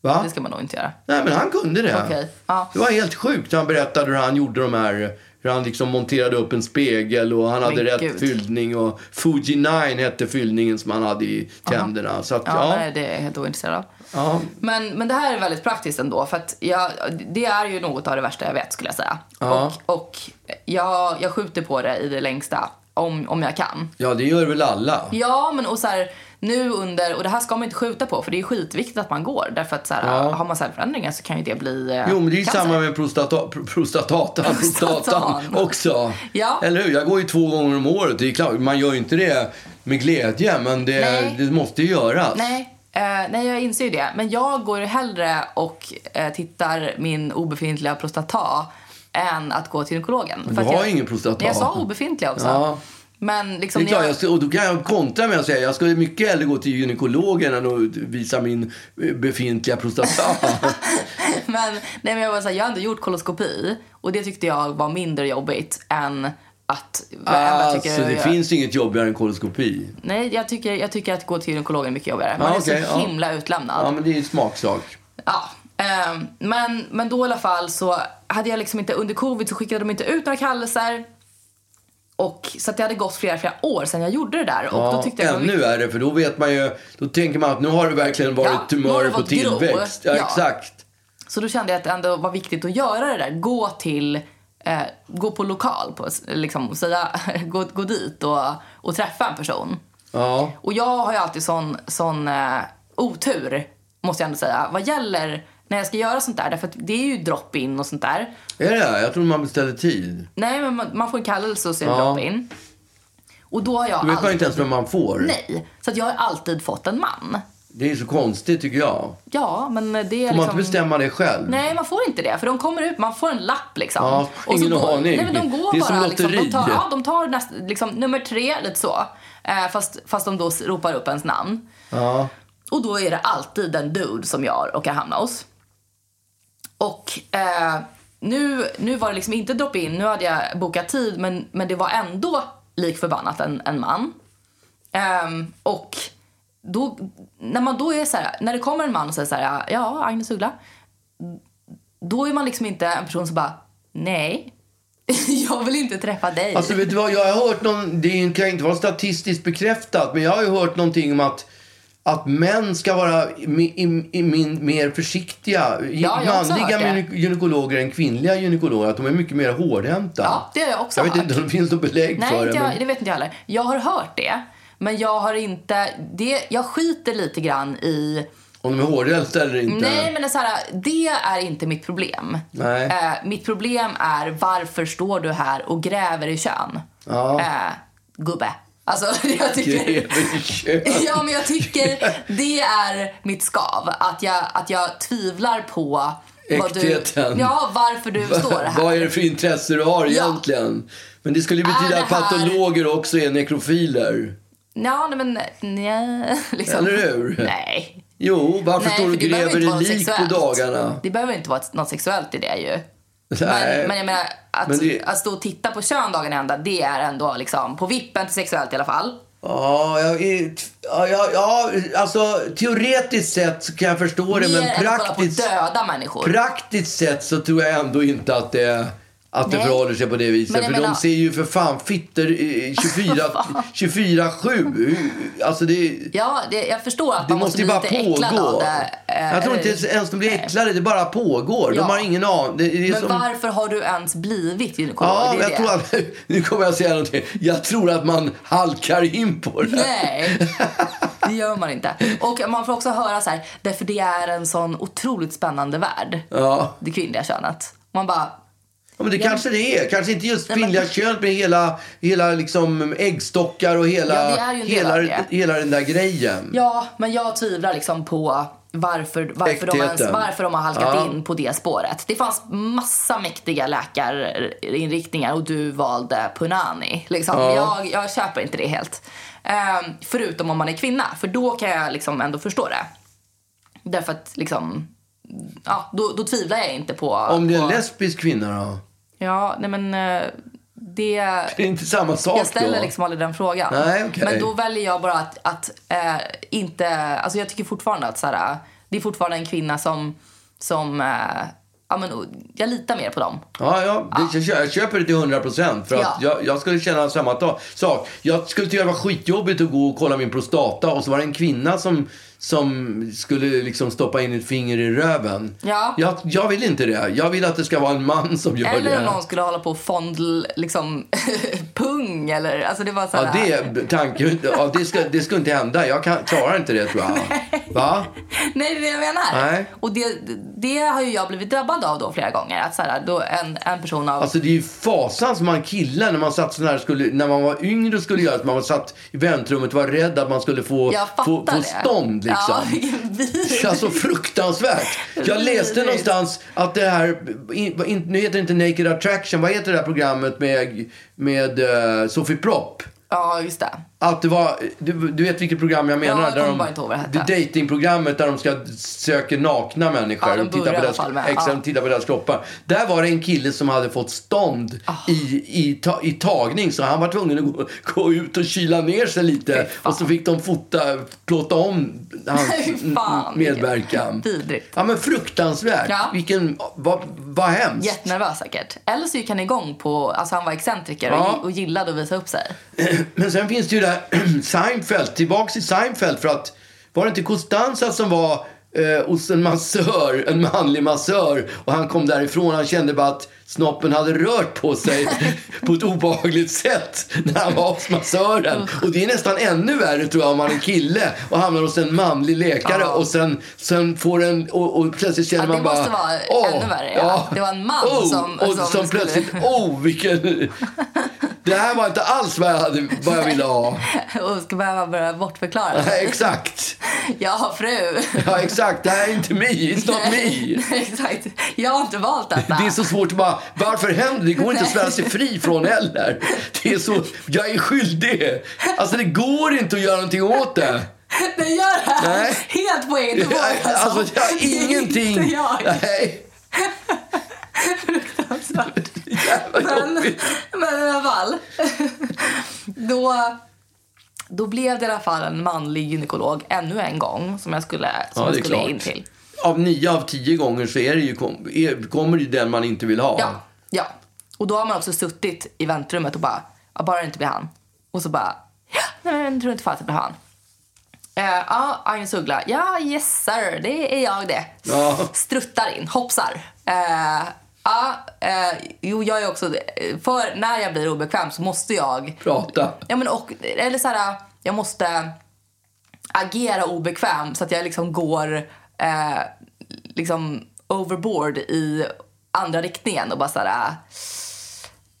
Va? Det ska man nog inte göra. Nej, men han kunde det. Okej, ja. Det var helt sjukt. Han berättade hur han gjorde de här... Hur han liksom monterade upp en spegel och han hade Men rätt gud. fyllning. Och Fuji 9 hette fyllningen som han hade i tänderna. Så att, Ja, ja. Nej, det är jag helt ointresserad av. ja. Men, men det här är väldigt praktiskt ändå. För att jag, det är ju något av det värsta jag vet skulle jag säga. Ja. Och, och jag, jag skjuter på det i det längsta. Om, om jag kan. Ja, det gör väl alla. Ja, men och så här, nu under, och det här ska man inte skjuta på för det är skitviktigt att man går. Därför att så här, Ja. har man cellförändringar så kan ju det bli eh, Jo, men det är ju cancer. samma med prostata, pr- prostatan, också. Ja. Eller hur? Jag går ju två gånger om året. Det är klart, man gör ju inte det med glädje, men det, det måste ju göras. Nej, eh, nej, jag inser ju det. Men jag går hellre och eh, tittar min obefintliga prostata än att gå till gynekologen. Men du har jag, ingen prostata. Jag sa obefintliga också. Ja. Men Det liksom är klart, jag, ska- och då kan jag kontra med att säga jag skulle mycket hellre gå till gynekologen än att visa min eh, befintliga prostata. men, nej, men jag, var så här, jag har ändå gjort koloskopi och det tyckte jag var mindre jobbigt än att... vad alltså, tycker det jag- finns inget jobbigare än koloskopi. Nej, jag tycker, jag tycker att gå till gynekologen är mycket jobbigare. Man Ja, är okej, så himla utlämnad. Ja, men det är en smaksak. Ja, ehm, men, men då i alla fall så hade jag liksom inte, under covid så skickade de inte ut några kallelser. Och, så att det hade gått flera, flera år sedan jag gjorde det där. Och Ja, då tyckte jag ännu är det, för då vet man ju, då tänker man att nu har det verkligen varit Ja, tumörer på tillväxt. Ja, Ja. exakt. Så då kände jag att det ändå var viktigt att göra det där. Gå till, eh, gå på lokal, på, liksom, säga, gå, gå dit och, och träffa en person. Ja. Och jag har ju alltid sån, sån eh, otur, måste jag ändå säga, vad gäller när jag ska göra sånt där. Därför det är ju drop-in och sånt där. Är det? Jag tror man beställer tid. Nej, men man, man får en kallelse och så är Ja. drop-in. Och då har jag Då vet man alltid... inte ens vem man får. Nej, så att jag har alltid fått en man. Det är så konstigt tycker jag. Ja, men det är Får liksom... man inte bestämma det själv? Nej, man får inte det. För de kommer ut, man får en lapp liksom. Ja, ingen går, aning. Nej, men de går Det är som bara, liksom, lotteri. de tar, ja, de tar näst, liksom, nummer tre, lite så. Eh, fast, fast de då ropar upp ens namn. Ja. Och då är det alltid en dude som jag råkar hamna hos. Och eh, nu, nu var det liksom inte drop-in, nu hade jag bokat tid men, men det var ändå lik förbannat en, en man. Ehm, och då, när man då är så här, när det kommer en man och säger så här, ja Agnes Uggla. Då är man liksom inte en person som bara, nej, jag vill inte träffa dig. Alltså vet du vad, jag har hört någon, det kan inte vara statistiskt bekräftat, men jag har ju hört någonting om att att män ska vara i, mer försiktiga. Ja, Manliga gynekologer än kvinnliga gynekologer. Att de är mycket mer hårdhänta. Ja, det har jag också Jag vet hört. inte om det finns något belägg Nej, för det. jag, Men... det vet inte jag heller. Jag har hört det, men jag har inte... Det, jag skiter lite grann i... Om de är hårdhänta eller inte. Nej, men det är, så här, det är inte mitt problem. Nej. Eh, mitt problem är varför står du här och gräver i kön? Ja. Eh, gubbe. Alltså, jag tycker... Gräver i kön. Ja, men jag tycker det är mitt skav. Att jag, att jag tvivlar på vad du, Äktheten. ja, varför du står här. Vad är det för intresse du har Ja. egentligen? Men det skulle betyda Är att det här- patologer också är nekrofiler. Ja, nej, men nej, liksom. Eller hur? Nej. Jo, varför Nej, står du och gräver i lik på dagarna? Det behöver inte vara något sexuellt i det ju. Men, men jag menar, att, Men det- att stå och titta på kön dagen ända, det är ändå liksom på vippen till sexuellt i alla fall. Ja, jag ja, ja, alltså teoretiskt sett så kan jag förstå det, Mer men än att på praktiskt, döda människor. praktiskt sett så tror jag ändå inte att det, att det förhåller sig på det viset. Men För de menar- ser ju för fan fitter eh, 24 24-7. Alltså det, Ja, det, jag förstår att det man måste måste bli bara lite äcklad av pågå. det. Eh, Jag tror inte ens de blir äcklade, det bara pågår. De Ja. har ingen aning. Men som... varför har du ens blivit gynekolog? Ja, det jag det. tror att, nu kommer jag säga någonting. Jag tror att man halkar in på det. Nej, det gör man inte. Och man får också höra så här, därför det är en sån otroligt spännande värld, Ja. det kvinnliga könet. Man bara, Ja, men det Ja. kanske det är. Kanske inte just men- kvinnliga könet med hela, hela liksom äggstockar och hela, Ja, hela, hela den där grejen. ja, men jag tvivlar liksom på varför, varför, de, ens, varför de har halkat Ja. in på det spåret. Det fanns massa mäktiga läkarinriktningar och du valde Punani. Liksom. Ja. Jag, jag köper inte det helt. Ehm, förutom om man är kvinna, för då kan jag liksom ändå förstå det. Därför att liksom, ja, då, då tvivlar jag inte på... Om det är på, en lesbisk kvinna då? Ja, nej men eh, det... Det är inte samma sak Jag ställer då? liksom aldrig den frågan. Nej, okej. Men då väljer jag bara att, att eh, inte... Alltså jag tycker fortfarande att så här, det är fortfarande en kvinna som... som eh, ja, men, jag litar mer på dem. Ja, ja det, jag, jag köper det till 100 procent. För att Ja. jag, jag skulle känna samma sak. Jag skulle tycka det var skitjobbigt att gå och kolla min prostata och så var det en kvinna som, som skulle liksom stoppa in ett finger i röven. Ja. Jag, jag vill inte det. Jag vill att det ska vara en man som gör Eller det. om någon skulle hålla på och fondl, liksom, pung eller... Alltså det var så Ja, det, tanken, ja, det, ska, det ska inte hända. Jag kan, klarar inte det, tror jag. Va? Nej, det är det jag menar. Nej. Och det, det har ju jag blivit drabbad av då flera gånger. Att så här, då en, en person av... Alltså det är ju fasans man killar när man satt sån här, skulle, när man var yngre och skulle göra det. Man satt i väntrummet och var rädd att man skulle få, få, få stånd liksom. Ja. Alltså fruktansvärt. Jag läste någonstans att det här, in, nu heter det inte Naked Attraction, vad heter det här programmet med, med uh, Sofie Propp? Ja, just det. Att det var, du, du vet vilket program jag menar? Ja, jag där de, vad det det datingprogrammet där de ska söka nakna människor Ja, de och titta på, deras, exakt, ja. titta på deras kroppar. Där var det en kille som hade fått stånd Ah. i, i, ta, i tagning så han var tvungen att gå, gå ut och kyla ner sig lite och så fick de fota, plåta om hans fan, medverkan. vidrigt. Ja men fruktansvärt. Ja. Vilken, vad, vad hemskt. Jättenervös säkert. Eller så gick han igång på... Alltså han var excentriker Ja. och, och gillade att visa upp sig. Men sen finns det ju där Seinfeld, tillbaks till Seinfeld för att var det inte Costanza som var eh, hos en massör, en manlig massör och han kom därifrån han kände bara att snoppen hade rört på sig på ett obehagligt sätt när han var hos massören. Och det är nästan ännu värre tror jag om man är kille och hamnar hos en manlig läkare Ja. och sen, sen får en och, och plötsligt känner Ja, det man bara... måste vara ännu värre, ja. Det var en man oh, som- och som som skulle- plötsligt, oh vilken... Det här var inte alls vad jag, hade, vad jag ville ha. och ska behöva börja bortförklara. Nej, exakt. Jag har fru. Ja, exakt. Det här är inte me. It's not me. Nej, exakt. Jag har inte valt detta. Det är så svårt att bara, varför händer det? Det går inte att svära sig fri från heller. Det är så, jag är skyldig. Alltså det går inte att göra någonting åt det. Den gör det här Nej. helt på egen förmåga. Jag, alltså jag har ingenting. Inte jag. Nej. Fruktansvärt. Men, men i alla fall. Då, då blev det i alla fall en manlig gynekolog ännu en gång som jag skulle, som Ja, jag skulle klart. in till. Av nio av tio gånger så är det ju, är, kommer det ju den man inte vill ha. Ja, ja. Och då har man också suttit i väntrummet och bara, ja, bara det inte blir han. Och så bara, ja, nej, men jag tror inte fan att det blir han. Eh, Ja, Agnes Uggla. Ja, yes sir, det är jag det. Ja. Struttar in, hoppsar. Eh, Ja, eh, jo, jag är också... För när jag blir obekväm så måste jag... Prata. Ja, men och, eller så här, jag måste agera obekväm så att jag liksom går eh, liksom overboard i andra riktningen och bara så här...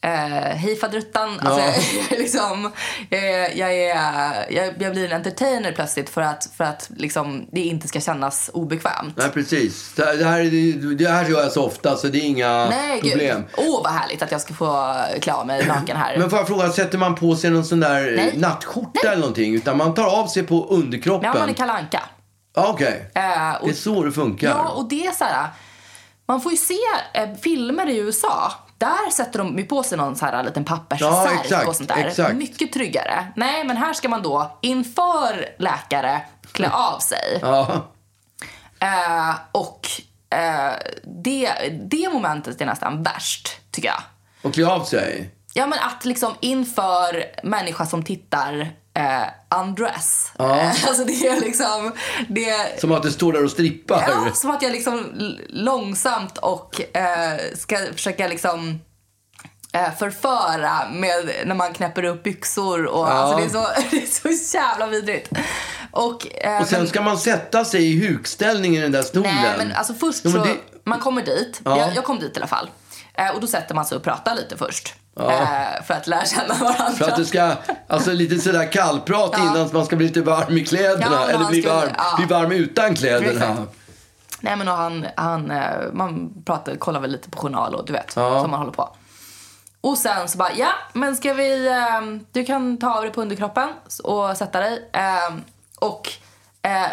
Eh, hej fadruttan. Alltså, Ja. jag, är liksom, eh, jag, är, jag, jag blir en entertainer plötsligt för att, för att liksom, det inte ska kännas obekvämt. Nej, precis. Det här, det här, det här gör jag så ofta, så det är inga Nej, problem. Åh, vad härligt att jag ska få klä av mig naken här. Men får jag fråga, sätter man på sig någon sån där Nej. eh, nattskjorta eller någonting? Utan man tar av sig på underkroppen? Ja, man är Kalle Anka. Ja, Okej. Eh, och- Det är så det funkar. Ja, och det är så här... Man får ju se eh, filmer i USA. Där sätter de ju på sig någon så här liten papperssärk Ja, och sånt där. exakt. Mycket tryggare. Nej, men här ska man då inför läkare klä av sig. Ja. Eh, och eh, det, det momentet är nästan värst, tycker jag. Och klä av sig? Ja, men att liksom inför människa som tittar eh, undress. Ja. Eh, alltså det är liksom... Det, Som att det står där och strippar? Ja, som att jag liksom långsamt och eh, ska försöka liksom eh, förföra med när man knäpper upp byxor. Och, alltså det, är så, det är så jävla vidrigt. Och, eh, Och sen men- ska man sätta sig i hukställning i den där stolen? Nej, men alltså först Jo, men så... det- Man kommer dit. Ja. Jag, jag kom dit i alla fall. Eh, och då sätter man sig och pratar lite först. Ja. Eh, för att lära känna varandra. För att det ska, alltså lite sådär kallprat Ja. innan man ska bli lite varm i kläderna. Ja, eller bli skulle- varm, bli varm utan kläderna. Nej men och han, han, eh, man pratar, kollar väl lite på journal och du vet, som man håller på. Och sen så bara, ja men ska vi, eh, du kan ta av dig på underkroppen och sätta dig. Och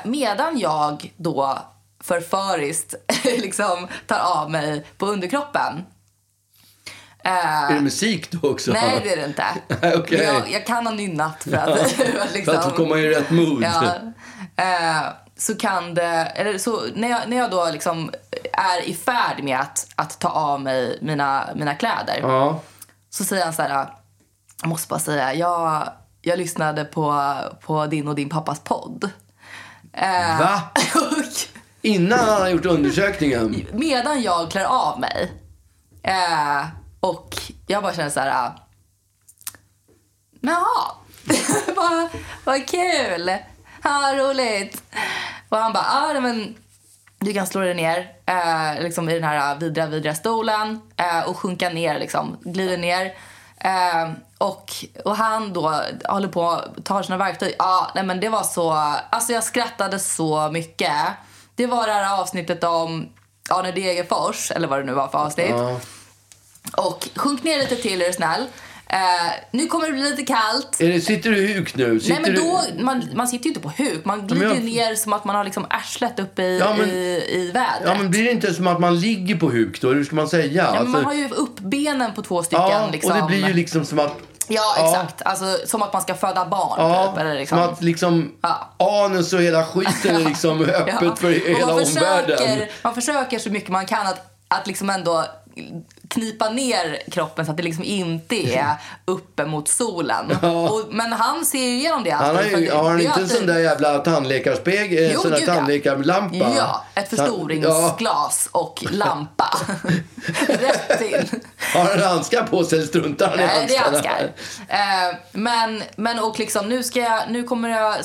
medan jag då förföriskt liksom tar av mig på underkroppen. Eh, Är det musik då också? Nej det är det inte. Okej. jag, jag kan ha nynnat för att, liksom, För att komma i rätt mood. Ja. Eh, så kan det, eller så när jag, när jag då liksom är i färd med att, att ta av mig mina, mina kläder Ja. så säger han så här, jag måste bara säga, jag, jag lyssnade på, på din och din pappas podd. Eh, Va? Innan han har gjort undersökningen? medan jag klär av mig eh, och jag bara känner så här, äh, jaha, vad, vad kul, ja, roligt. Och han bara, ja men du kan slå dig ner eh, liksom i den här äh, vidriga, vidriga stolen eh, och sjunka ner, liksom, glider ner. Eh, och, och han då håller på tar sina verktyg. Ja, nej men det var så... Alltså jag skrattade så mycket. Det var det här avsnittet om Arne Degerfors, eller vad det nu var för avsnitt. Och sjunk ner lite till är du snäll. Eh, nu kommer det bli lite kallt. Är det, sitter du huk nu? Sitter Nej men du... då, man, man sitter ju inte på huk. Man glider jag- ner som att man har liksom arslet uppe i, Ja, men- i, i vädret. Ja, men blir det inte som att man ligger på huk då? Hur ska man säga? Ja, men Alltså- man har ju upp benen på två stycken. ja, liksom. och det blir ju liksom som att... Ja, exakt. Alltså, som att man ska föda barn. Ja, typ, eller liksom. som att liksom Ja. anus och hela skiten är liksom öppet Ja. för hela man omvärlden. försöker, man försöker så mycket man kan att, att liksom ändå knipa ner kroppen så att det liksom inte är uppe mot solen. Och, men han ser ju igenom det. Han har, ju, har han inte en sån där jävla tandläkarspegel, Jo, sån där ja. tandläkarlampa? Ja, ett Ja. förstoringsglas och lampa. Rätt in. Har han handskar på sig eller struntar han i Nej, det är handskar. Eh, men, men och liksom, nu, ska jag, nu kommer jag eh,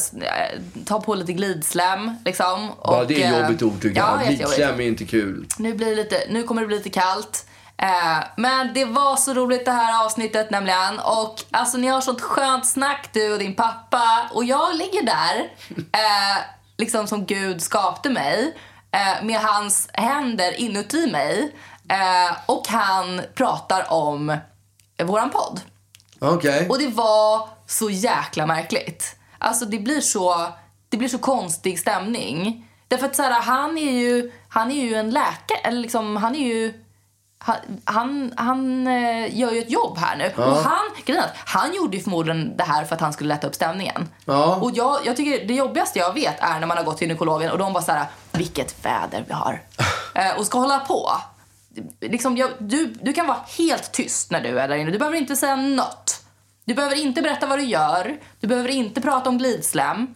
ta på lite glidslem. Liksom, Ja, och, det är eh, jobbigt ord tycker ja, jag. jättejobbigt. Glidslem är inte kul. Nu, blir det lite, nu kommer det bli lite kallt. Eh, men det var så roligt det här avsnittet nämligen. Och alltså ni har sånt skönt snack du och din pappa. Och jag ligger där, eh, liksom som Gud skapte mig. Eh, med hans händer inuti mig. Och han pratar om våran podd. Okej. Och det var så jäkla märkligt. Alltså det blir så, det blir så konstig stämning. Därför att så här, han är ju, han är ju en läkare, eller liksom, han är ju han, han, eh, gör ju ett jobb här nu. Och han, grejen han gjorde ju förmodligen det här för att han skulle lätta upp stämningen. Ja. Och jag, jag tycker det jobbigaste jag vet är när man har gått till gynekologen och de bara så här, vilket väder vi har. eh, och ska hålla på. Liksom, jag, du, du kan vara helt tyst när du är där inne. Du behöver inte säga något. Du behöver inte berätta vad du gör. Du behöver inte prata om glidslem.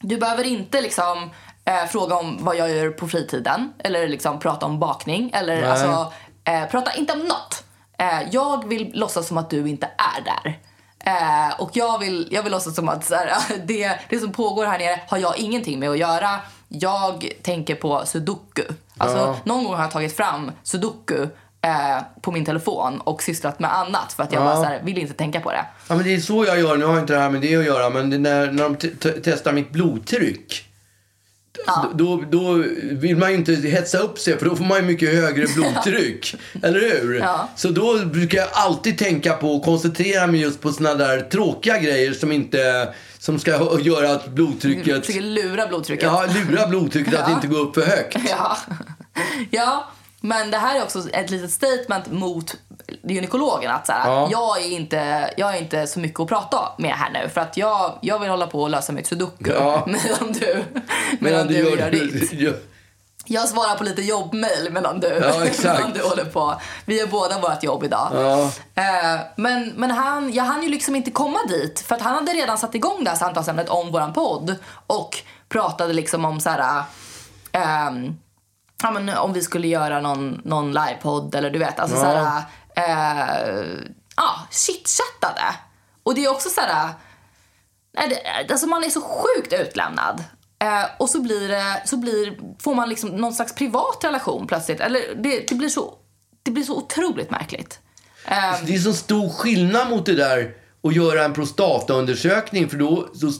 Du behöver inte liksom eh, fråga om vad jag gör på fritiden. Eller liksom prata om bakning. Eller Nej. alltså, eh, prata inte om något. Eh, jag vill låtsas som att du inte är där. Eh, och jag vill, jag vill låtsas som att så här, det, det som pågår här nere har jag ingenting med att göra. Jag tänker på sudoku. Alltså, Ja. Någon gång har jag tagit fram sudoku eh, på min telefon och sysslat med annat för att jag Ja. bara så här, vill inte tänka på det. Ja, men det är så jag gör. Nu har inte det här med det att göra, men när, när de te- te- testar mitt blodtryck. Ja. Då, då vill man ju inte hetsa upp sig för då får man ju mycket högre blodtryck. eller hur? Ja. Så då brukar jag alltid tänka på och koncentrera mig just på såna där tråkiga grejer som inte som ska göra att blodtrycket... Försöker lura blodtrycket. Ja, lura blodtrycket att Ja. inte gå upp för högt. Ja. ja, men det här är också ett litet statement mot gynekologen. Att så här, Ja. jag, är inte, jag är inte så mycket att prata med här nu. För att jag, jag vill hålla på och lösa mitt sudoku. Ja. Medan du, medan du, gör, ditt. gör, Jag svarar på lite jobbmail medan du, Ja, medan du håller på. Vi gör båda vårt jobb idag. Ja. Eh, men men han, jag hann ju liksom inte komma dit. För att han hade redan satt igång det här samtalsämnet om våran podd. Och pratade liksom om så här... ehm, ja, men om vi skulle göra någon, någon livepodd eller du vet. Alltså Ja. så här... Eh, ja, chitchattade. Och det är också så här... Alltså man är så sjukt utlämnad. Eh, och så blir det, så blir, får man liksom någon slags privat relation plötsligt. Eller det, det, blir, så, det blir så otroligt märkligt. Eh, Det är så stor skillnad mot det där att göra en prostataundersökning för då, då,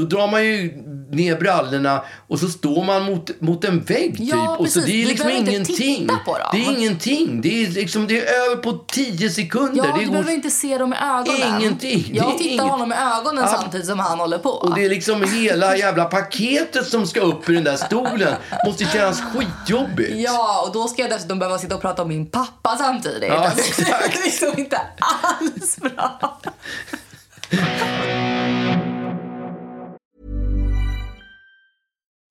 då drar man ju ner brallorna och så står man mot, mot en vägg typ. Ja, och så det är liksom ingenting. Det är ingenting. Det är, liksom, det är över på tio sekunder. ja, det du går- behöver inte se dem i ögonen. Ingenting. Jag tittar inget- honom i ögonen Ja. samtidigt som han håller på. Och det är liksom hela jävla paketet som ska upp i den där stolen. Måste kännas skitjobbigt. Ja, och då ska jag dessutom behöva sitta och prata om min pappa samtidigt. Ja, Alltså, exakt. Det är liksom inte alls bra.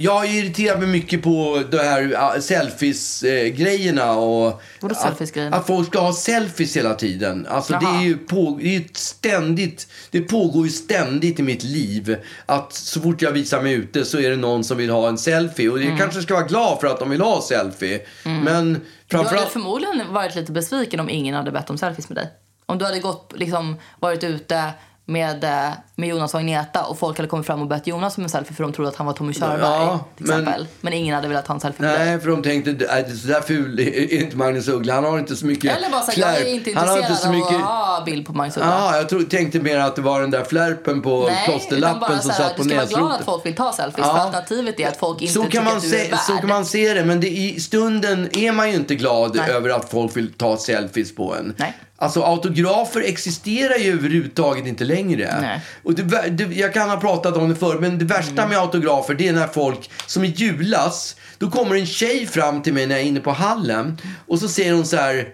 Jag irriterar mig mycket på de här selfies-grejerna. Och Vadå selfies-grejerna? att folk ska ha selfies hela tiden. Alltså det är ju på, det är ständigt, det pågår ju ständigt i mitt liv. Att så fort jag visar mig ute så är det någon som vill ha en selfie. Och jag Mm. kanske ska vara glad för att de vill ha selfie. Men Du hade framförallt... förmodligen varit lite besviken om ingen hade bett om selfies med dig. Om du hade gått, liksom, varit ute med, eh, med Jonas och Agneta och folk hade kommit fram och bett Jonas om en selfie för de trodde att han var Tommy Körberg Ja, till men- exempel. Men, ingen hade velat ta en selfie. Nej, för de tänkte, "Nej, så där ful är inte Magnus Uggla. Han har inte så mycket Eller bara så jag är inte Han har intresserad inte så mycket... av att ha bild på Magnus Uggla. Ja, jag tror, tänkte mer att det var den där flärpen på Nej, plåsterlappen bara som satt på Du ska vara glad näsroten. att folk vill ta selfies. Ja. För alternativet är att folk inte så tycker kan, man att du är värd. så kan man se det, men det, i stunden är man ju inte glad Nej. över att folk vill ta selfies på en. Nej. Alltså autografer existerar ju överhuvudtaget inte längre. Nej. Och det, det, jag kan ha pratat om det förr, men det värsta Mm. med autografer det är när folk, som i julas, då kommer en tjej fram till mig när jag är inne på hallen och så säger hon så här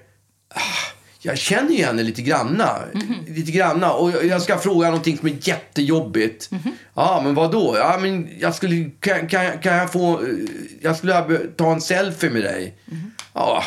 "Ah, jag känner ju henne lite granna. Mhm. Lite granna. Och jag- jag ska fråga någonting som är jättejobbigt. Mhm. Ja, men vad då? Ja, men jag skulle, kan, kan, kan jag få... eh, Jag skulle ta en selfie med dig. Mhm. Ja,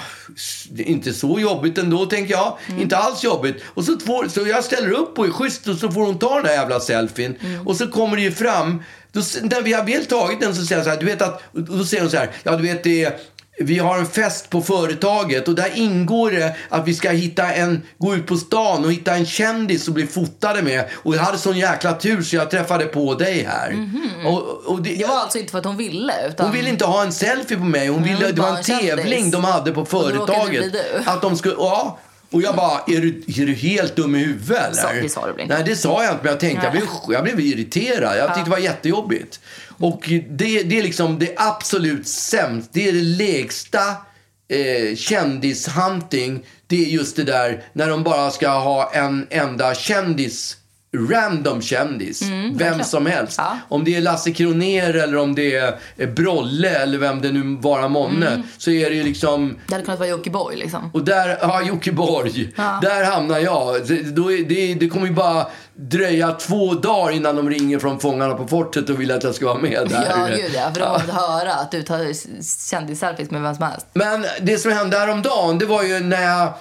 inte så jobbigt ändå, tänker jag. Mm. Inte alls jobbigt. Och så, får, så jag ställer upp och är schysst och så får hon ta den där jävla selfien. Mm. Och så kommer det ju fram. Då, när vi har väl tagit den så säger jag så här, du vet att... Då säger hon så här, ja du vet det. Vi har en fest på företaget och där ingår det att vi ska hitta en, gå ut på stan och hitta en kändis och bli fotade med. Och jag hade sån jäkla tur så jag träffade på dig här. Och, och det. Det var alltså inte för att hon ville. Utan... hon ville inte ha en selfie på mig. Hon ville, vill det var en en kändis. tävling de hade på företaget. du. Att de skulle, ja. Och jag bara, är du, är du helt dum i huvudet eller? Så- det sa du väl inte? Nej, det sa jag inte. Men jag tänkte, jag blev, jag blev irriterad. Jag tyckte det var jättejobbigt. Och det, det är liksom det absolut sämsta. Det är det lägsta eh, kändishunting. Det är just det där när de bara ska ha en enda kändis. Random kändis. vem som helst. Mm, Ja. Om det är Lasse Kronér eller om det är eh, Brolle eller vem det nu vara månne. Mm. Så är det ju liksom Det hade kunnat vara Jockiboi liksom. och där, ja Jockeborg, där hamnar jag. Det, då är, det, det kommer ju bara dröja två dagar innan de ringer från Fångarna på fortet och vill att jag ska vara med där. Ja, gud ja. För de har fått höra att du tar kändis-selfies med vem som helst. Men det som hände häromdagen, det var ju när jag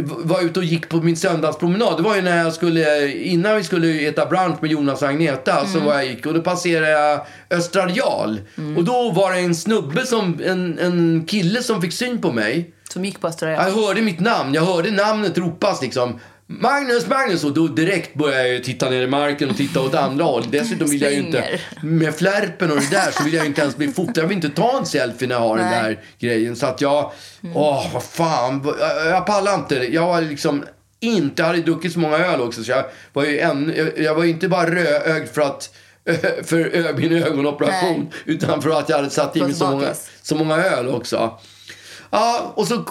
var ute och gick på min söndagspromenad. Det var ju när jag skulle, innan vi skulle äta brunch med Jonas och Agneta, så var jag gick och då passerade jag Östra Real. Och då var det en snubbe, som, en, en kille som fick syn på mig. Som gick på Östra Jag hörde mitt namn, jag hörde namnet ropas liksom. Magnus, Magnus! Och då direkt började jag ju titta ner i marken och titta åt andra håll. Dessutom vill jag ju inte, med flärpen och det där så vill jag ju inte ens bli fotad. Jag vill inte ta en selfie när jag har den Nej. där grejen. Så att jag, åh vad fan. Jag, jag pallar inte. Jag var liksom inte, jag hade druckit så många öl också så jag var ju en, jag, jag var ju inte bara rödögd för att för min ögonoperation Nej. utan för att jag hade satt i mig så många, så många öl också. Ja, och så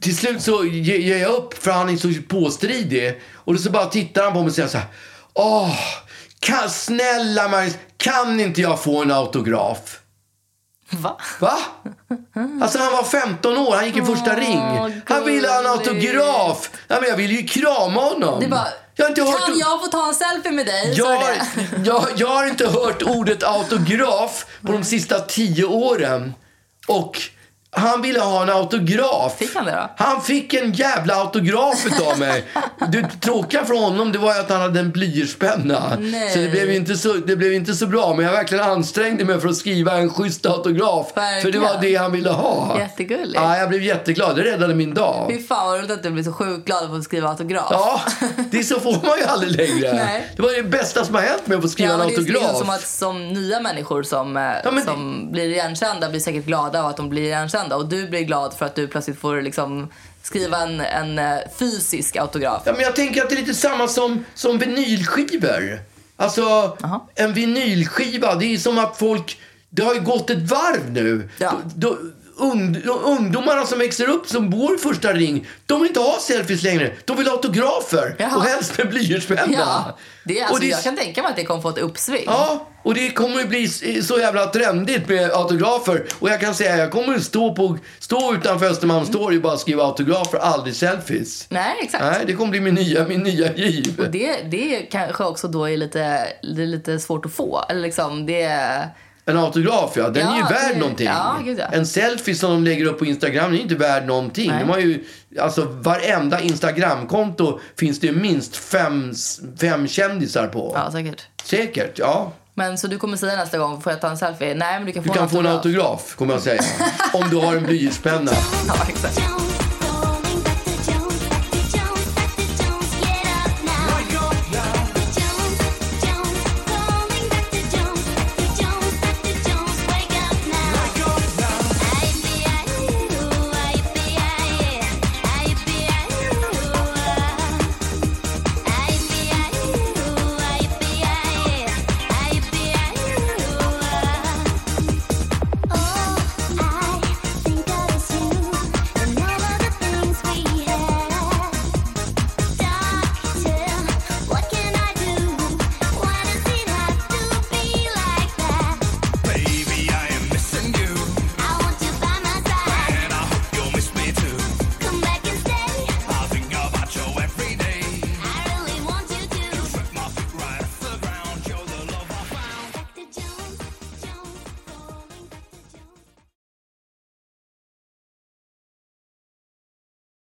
till slut så ge- ger jag upp för han är så påstridig. Och då så bara tittar han på mig och säger så här. Åh, kan, snälla Magnus, kan inte jag få en autograf? Va? Va? Alltså han var 15 år, han gick i första ring. Han ville ha en autograf. Ja, men jag ville ju krama honom. Det bara, jag inte hört kan jag få ta en selfie med dig? jag, har, jag, jag har inte hört ordet autograf på de sista tio åren. Och han ville ha en autograf. Fick han det då? Han fick en jävla autograf utav mig. Det tråkiga för honom det var att han hade en blyertspenna. Så det blev, inte så det blev inte så bra. Men jag verkligen ansträngde mig för att skriva en schysst autograf. För det Verkligen. var det han ville ha. Jättegulligt. Ja, jag blev jätteglad. Det räddade min dag. Fy fan vad roligt att du blir så sjukt glad för att skriva autograf. Ja, det så får man ju aldrig längre. Nej. Det var det bästa som har hänt med att få skriva Ja, en men det är autograf. som att som nya människor som, eh, Ja, som blir igenkända blir säkert glada av att de blir igenkända. Och du blir glad för att du plötsligt får liksom skriva en, en eh, fysisk autograf. Ja, men jag tänker att det är lite samma som, som vinylskivor. Alltså, Aha. en vinylskiva, det är som att folk... Det har ju gått ett varv nu. Ja. Då, då, ung, ungdomarna som växer upp, som bor i första ring, de vill inte ha selfies längre. De vill ha autografer. Jaha. Och helst med blyertspenna. Ja, det, alltså, Och det är- jag kan tänka mig att det kommer få ett uppsving. Ja, och det kommer att bli så jävla trendigt med autografer. Och jag kan säga, jag kommer stå, på, stå utanför Östermalmstorg och bara skriva autografer, aldrig selfies. Nej, exakt. Nej, det kommer bli min nya, min nya giv. Och det, det kanske också då är lite, det är lite svårt att få. Eller liksom, det är... En autograf, ja. Den är ju Ja, värd det- någonting. ja, gud, ja. En selfie som de lägger upp på Instagram är inte värd någonting. Nej. De har ju, alltså, varenda Instagramkonto finns det ju minst fem, fem kändisar på. Ja, säkert. Säkert, ja. Men så du kommer säga nästa gång, får jag ta en selfie? Nej, men du kan Du få kan en få en autograf. autograf, kommer jag säga. Om du har en blyertspenna. Ja, exakt.